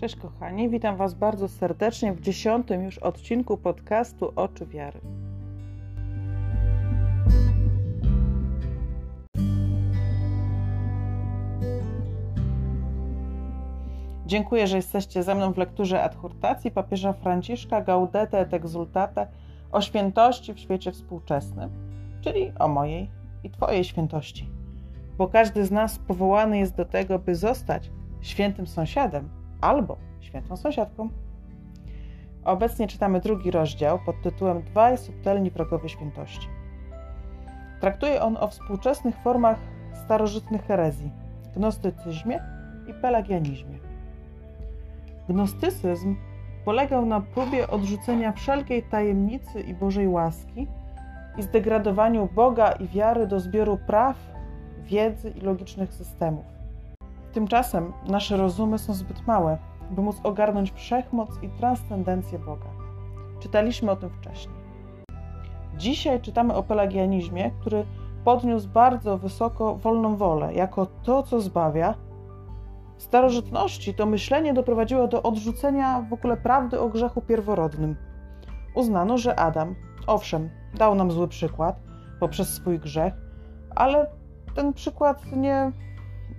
Cześć kochani, witam Was bardzo serdecznie w dziesiątym już odcinku podcastu Oczy Wiary. Dziękuję, że jesteście ze mną w lekturze adhortacji papieża Franciszka Gaudete et Exultate o świętości w świecie współczesnym, czyli o mojej i Twojej świętości. Bo każdy z nas powołany jest do tego, by zostać świętym sąsiadem albo świętą sąsiadką. Obecnie czytamy drugi rozdział pod tytułem Dwaj subtelni wrogowie świętości. Traktuje on o współczesnych formach starożytnych herezji, gnostycyzmie i pelagianizmie. Gnostycyzm polegał na próbie odrzucenia wszelkiej tajemnicy i Bożej łaski i zdegradowaniu Boga i wiary do zbioru praw, wiedzy i logicznych systemów. Tymczasem nasze rozumy są zbyt małe, by móc ogarnąć wszechmoc i transcendencję Boga. Czytaliśmy o tym wcześniej. Dzisiaj czytamy o pelagianizmie, który podniósł bardzo wysoko wolną wolę jako to, co zbawia. W starożytności to myślenie doprowadziło do odrzucenia w ogóle prawdy o grzechu pierworodnym. Uznano, że Adam, owszem, dał nam zły przykład poprzez swój grzech, ale ten przykład nie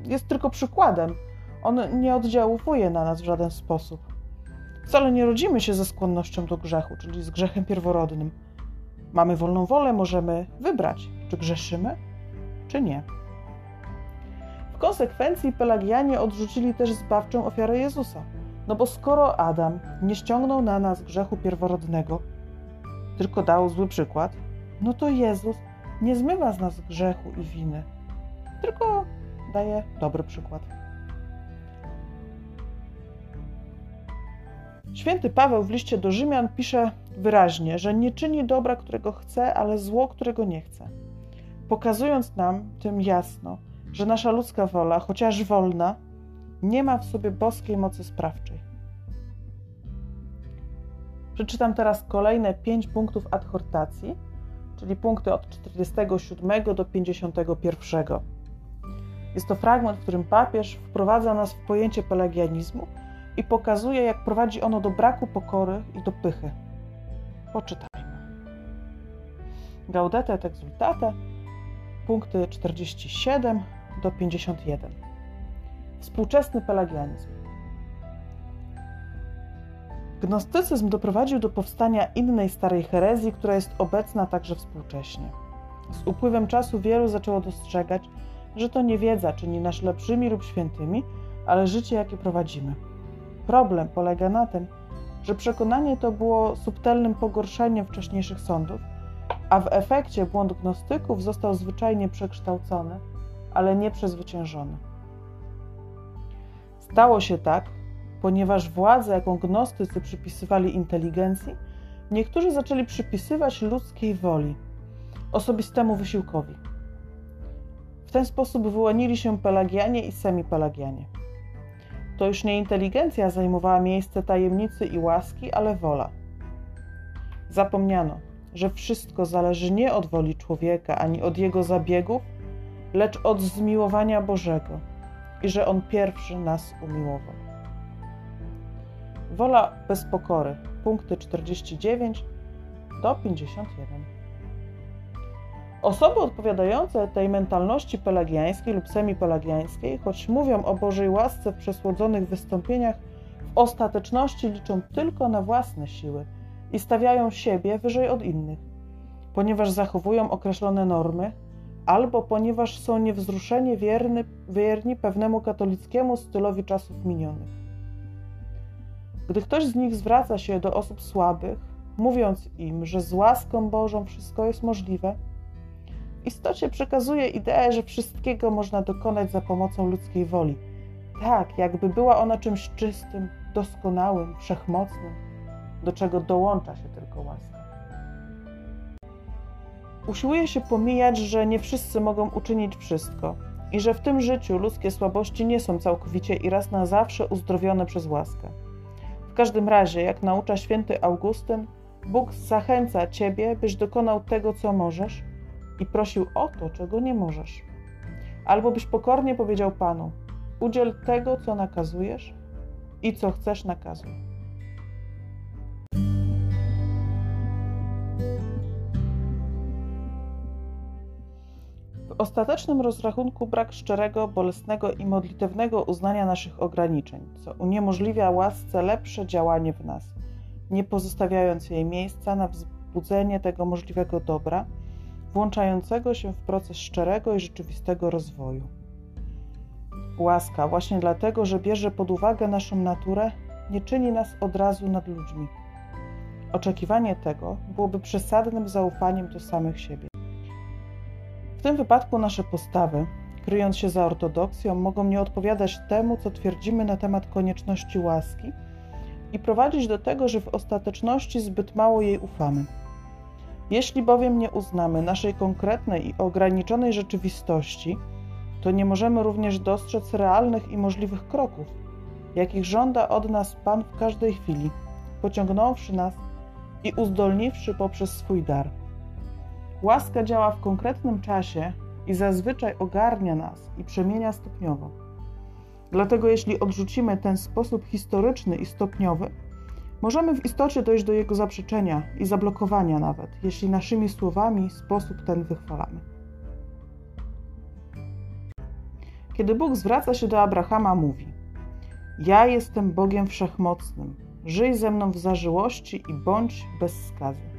jest tylko przykładem. On nie oddziałuje na nas w żaden sposób. Wcale nie rodzimy się ze skłonnością do grzechu, czyli z grzechem pierworodnym. Mamy wolną wolę, możemy wybrać, czy grzeszymy, czy nie. W konsekwencji Pelagianie odrzucili też zbawczą ofiarę Jezusa. No bo skoro Adam nie ściągnął na nas grzechu pierworodnego, tylko dał zły przykład, no to Jezus nie zmywa z nas grzechu i winy, tylko daje dobry przykład. Święty Paweł w liście do Rzymian pisze wyraźnie, że nie czyni dobra, którego chce, ale zło, którego nie chce. Pokazując nam tym jasno, że nasza ludzka wola, chociaż wolna, nie ma w sobie boskiej mocy sprawczej. Przeczytam teraz kolejne pięć punktów adhortacji, czyli punkty od 47 do 51. Jest to fragment, w którym papież wprowadza nas w pojęcie pelagianizmu i pokazuje, jak prowadzi ono do braku pokory i do pychy. Poczytajmy. Gaudete et exultate, punkty 47 do 51. Współczesny pelagianizm. Gnostycyzm doprowadził do powstania innej starej herezji, która jest obecna także współcześnie. Z upływem czasu wielu zaczęło dostrzegać, że to nie wiedza czyni nas lepszymi lub świętymi, ale życie, jakie prowadzimy. Problem polega na tym, że przekonanie to było subtelnym pogorszeniem wcześniejszych sądów, a w efekcie błąd gnostyków został zwyczajnie przekształcony, ale nie przezwyciężony. Stało się tak, ponieważ władzę, jaką gnostycy przypisywali inteligencji, niektórzy zaczęli przypisywać ludzkiej woli, osobistemu wysiłkowi. W ten sposób wyłonili się Pelagianie i semipelagianie. To już nie inteligencja zajmowała miejsce tajemnicy i łaski, ale wola. Zapomniano, że wszystko zależy nie od woli człowieka ani od jego zabiegów, lecz od zmiłowania Bożego i że On pierwszy nas umiłował. Wola bez pokory. Punkty 49 do 51. Osoby odpowiadające tej mentalności pelagiańskiej lub semipelagiańskiej, choć mówią o Bożej łasce w przesłodzonych wystąpieniach, w ostateczności liczą tylko na własne siły i stawiają siebie wyżej od innych, ponieważ zachowują określone normy, albo ponieważ są niewzruszenie wierny, wierni pewnemu katolickiemu stylowi czasów minionych. Gdy ktoś z nich zwraca się do osób słabych, mówiąc im, że z łaską Bożą wszystko jest możliwe, istocie przekazuje ideę, że wszystkiego można dokonać za pomocą ludzkiej woli. Tak, jakby była ona czymś czystym, doskonałym, wszechmocnym, do czego dołącza się tylko łaska. Usiłuje się pomijać, że nie wszyscy mogą uczynić wszystko i że w tym życiu ludzkie słabości nie są całkowicie i raz na zawsze uzdrowione przez łaskę. W każdym razie, jak naucza święty Augustyn, Bóg zachęca ciebie, byś dokonał tego, co możesz, i prosił o to, czego nie możesz. Albo byś pokornie powiedział Panu: Udziel tego, co nakazujesz, i co chcesz nakazuj. W ostatecznym rozrachunku brak szczerego, bolesnego i modlitewnego uznania naszych ograniczeń, co uniemożliwia łasce lepsze działanie w nas, nie pozostawiając jej miejsca na wzbudzenie tego możliwego dobra, włączającego się w proces szczerego i rzeczywistego rozwoju. Łaska, właśnie dlatego, że bierze pod uwagę naszą naturę, nie czyni nas od razu nad ludźmi. Oczekiwanie tego byłoby przesadnym zaufaniem do samych siebie. W tym wypadku nasze postawy, kryjąc się za ortodoksją, mogą nie odpowiadać temu, co twierdzimy na temat konieczności łaski i prowadzić do tego, że w ostateczności zbyt mało jej ufamy. Jeśli bowiem nie uznamy naszej konkretnej i ograniczonej rzeczywistości, to nie możemy również dostrzec realnych i możliwych kroków, jakich żąda od nas Pan w każdej chwili, pociągnąwszy nas i uzdolniwszy poprzez swój dar. Łaska działa w konkretnym czasie i zazwyczaj ogarnia nas i przemienia stopniowo. Dlatego, jeśli odrzucimy ten sposób historyczny i stopniowy, możemy w istocie dojść do jego zaprzeczenia i zablokowania, nawet jeśli naszymi słowami sposób ten wychwalamy. Kiedy Bóg zwraca się do Abrahama, mówi: Ja jestem Bogiem wszechmocnym, żyj ze mną w zażyłości i bądź bez skazy.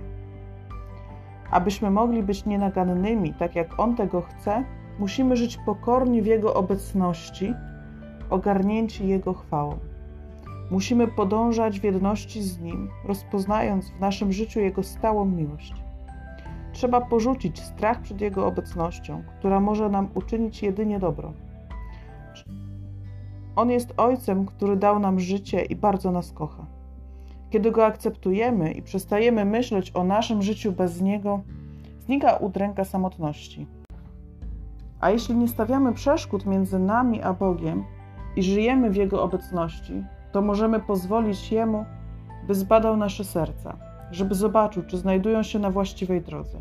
Abyśmy mogli być nienagannymi, tak jak On tego chce, musimy żyć pokornie w Jego obecności, ogarnięci Jego chwałą. Musimy podążać w jedności z Nim, rozpoznając w naszym życiu Jego stałą miłość. Trzeba porzucić strach przed Jego obecnością, która może nam uczynić jedynie dobro. On jest Ojcem, który dał nam życie i bardzo nas kocha. Kiedy Go akceptujemy i przestajemy myśleć o naszym życiu bez Niego, znika udręka samotności. A jeśli nie stawiamy przeszkód między nami a Bogiem i żyjemy w Jego obecności, to możemy pozwolić Jemu, by zbadał nasze serca, żeby zobaczył, czy znajdują się na właściwej drodze.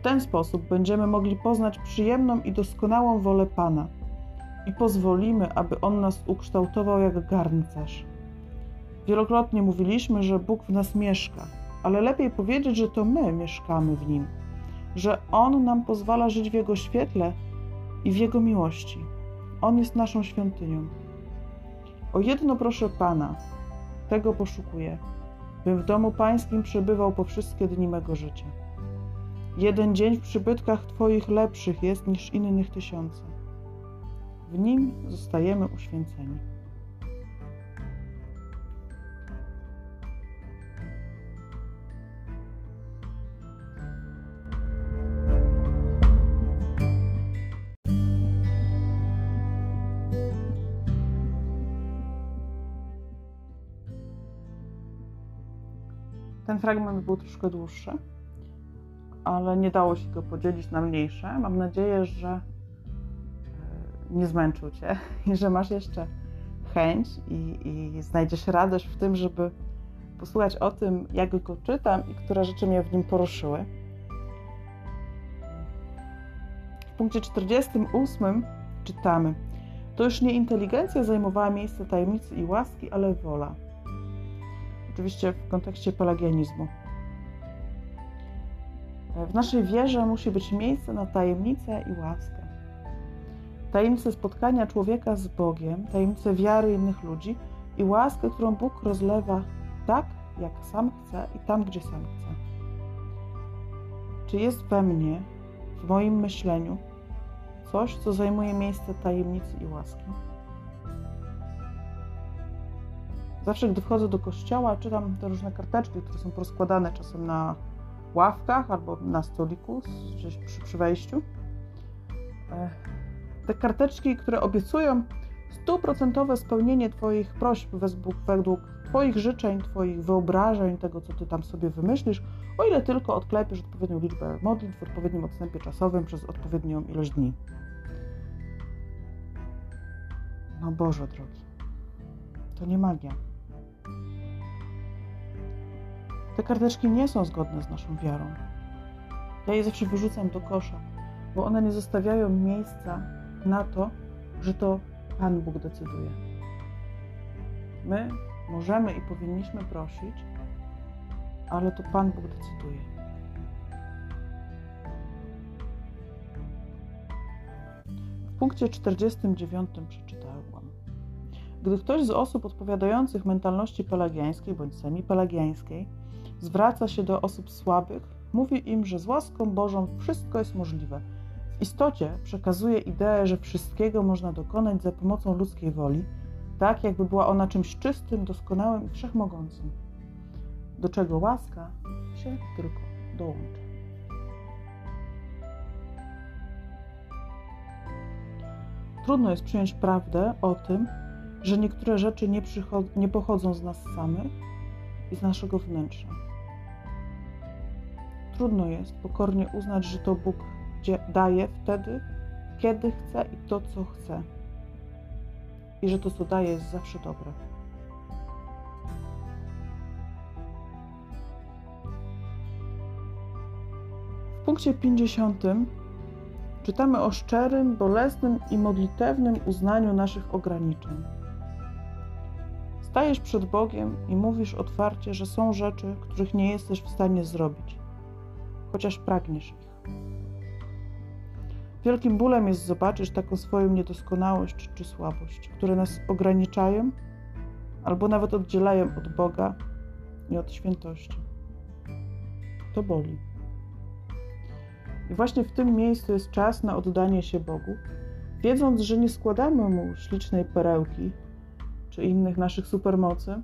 W ten sposób będziemy mogli poznać przyjemną i doskonałą wolę Pana i pozwolimy, aby On nas ukształtował jak garncarz. Wielokrotnie mówiliśmy, że Bóg w nas mieszka, ale lepiej powiedzieć, że to my mieszkamy w Nim, że On nam pozwala żyć w Jego świetle i w Jego miłości. On jest naszą świątynią. O jedno proszę Pana, tego poszukuję, bym w domu Pańskim przebywał po wszystkie dni mego życia. Jeden dzień w przybytkach Twoich lepszych jest niż innych tysiące. W nim zostajemy uświęceni. Fragment był troszkę dłuższy, ale nie dało się go podzielić na mniejsze. Mam nadzieję, że e, nie zmęczył Cię i że masz jeszcze chęć i, i znajdziesz radość w tym, żeby posłuchać o tym, jak go czytam i które rzeczy mnie w nim poruszyły. W punkcie 48 czytamy: To już nie inteligencja zajmowała miejsce tajemnicy i łaski, ale wola oczywiście w kontekście pelagianizmu. W naszej wierze musi być miejsce na tajemnicę i łaskę. Tajemnicę spotkania człowieka z Bogiem, tajemnicę wiary innych ludzi i łaskę, którą Bóg rozlewa tak, jak sam chce i tam, gdzie sam chce. Czy jest we mnie, w moim myśleniu, coś, co zajmuje miejsce tajemnicy i łaski? Zawsze, gdy wchodzę do kościoła, czytam te różne karteczki, które są porozkładane czasem na ławkach albo na stoliku gdzieś przy, przy wejściu. Te karteczki, które obiecują stuprocentowe spełnienie Twoich prośb według, według Twoich życzeń, Twoich wyobrażeń, tego, co Ty tam sobie wymyślisz, o ile tylko odklepisz odpowiednią liczbę modlitw w odpowiednim odstępie czasowym przez odpowiednią ilość dni. No Boże drogi, to nie magia. Te karteczki nie są zgodne z naszą wiarą. Ja je zawsze wyrzucam do kosza, bo one nie zostawiają miejsca na to, że to Pan Bóg decyduje. My możemy i powinniśmy prosić, ale to Pan Bóg decyduje. W punkcie 49 przeczytałam. Gdy ktoś z osób odpowiadających mentalności pelagiańskiej bądź semipelagiańskiej zwraca się do osób słabych, mówi im, że z łaską Bożą wszystko jest możliwe. W istocie przekazuje ideę, że wszystkiego można dokonać za pomocą ludzkiej woli, tak jakby była ona czymś czystym, doskonałym i wszechmogącym, do czego łaska się tylko dołącza. Trudno jest przyjąć prawdę o tym, że niektóre rzeczy nie, nie pochodzą z nas samych i z naszego wnętrza. Trudno jest pokornie uznać, że to Bóg daje wtedy, kiedy chce i to, co chce. I że to, co daje, jest zawsze dobre. W punkcie 50 czytamy o szczerym, bolesnym i modlitewnym uznaniu naszych ograniczeń. Stajesz przed Bogiem i mówisz otwarcie, że są rzeczy, których nie jesteś w stanie zrobić, chociaż pragniesz ich. Wielkim bólem jest zobaczyć taką swoją niedoskonałość czy słabość, które nas ograniczają albo nawet oddzielają od Boga i od świętości. To boli. I właśnie w tym miejscu jest czas na oddanie się Bogu, wiedząc, że nie składamy Mu ślicznej perełki, czy innych naszych supermocy,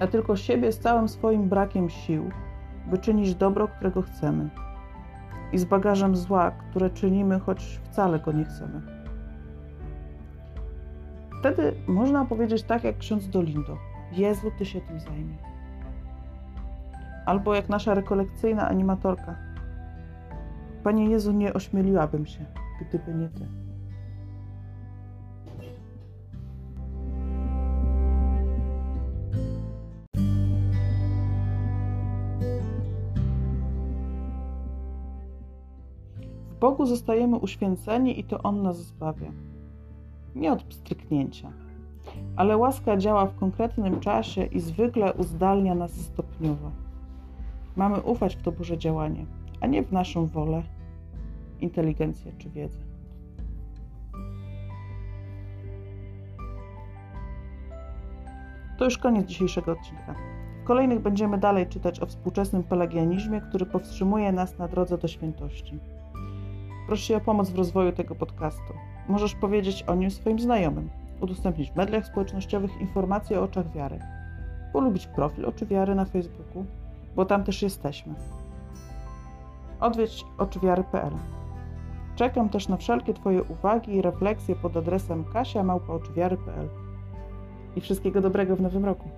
a tylko siebie z całym swoim brakiem sił, by czynić dobro, którego chcemy, i z bagażem zła, które czynimy, choć wcale go nie chcemy. Wtedy można powiedzieć tak jak ksiądz Dolindo: Jezu, ty się tym zajmij. Albo jak nasza rekolekcyjna animatorka: Panie Jezu, nie ośmieliłabym się, gdyby nie ty. Bogu zostajemy uświęceni i to On nas zbawia. Nie od pstryknięcia, ale łaska działa w konkretnym czasie i zwykle uzdalnia nas stopniowo. Mamy ufać w to Boże działanie, a nie w naszą wolę, inteligencję czy wiedzę. To już koniec dzisiejszego odcinka. W kolejnych będziemy dalej czytać o współczesnym pelagianizmie, który powstrzymuje nas na drodze do świętości. Proszę o pomoc w rozwoju tego podcastu. Możesz powiedzieć o nim swoim znajomym, udostępnić w mediach społecznościowych informacje o oczach wiary, polubić profil Oczy Wiary na Facebooku, bo tam też jesteśmy. Odwiedź oczywiary.pl. Czekam też na wszelkie Twoje uwagi i refleksje pod adresem kasiamałpaoczywiary.pl. I wszystkiego dobrego w nowym roku.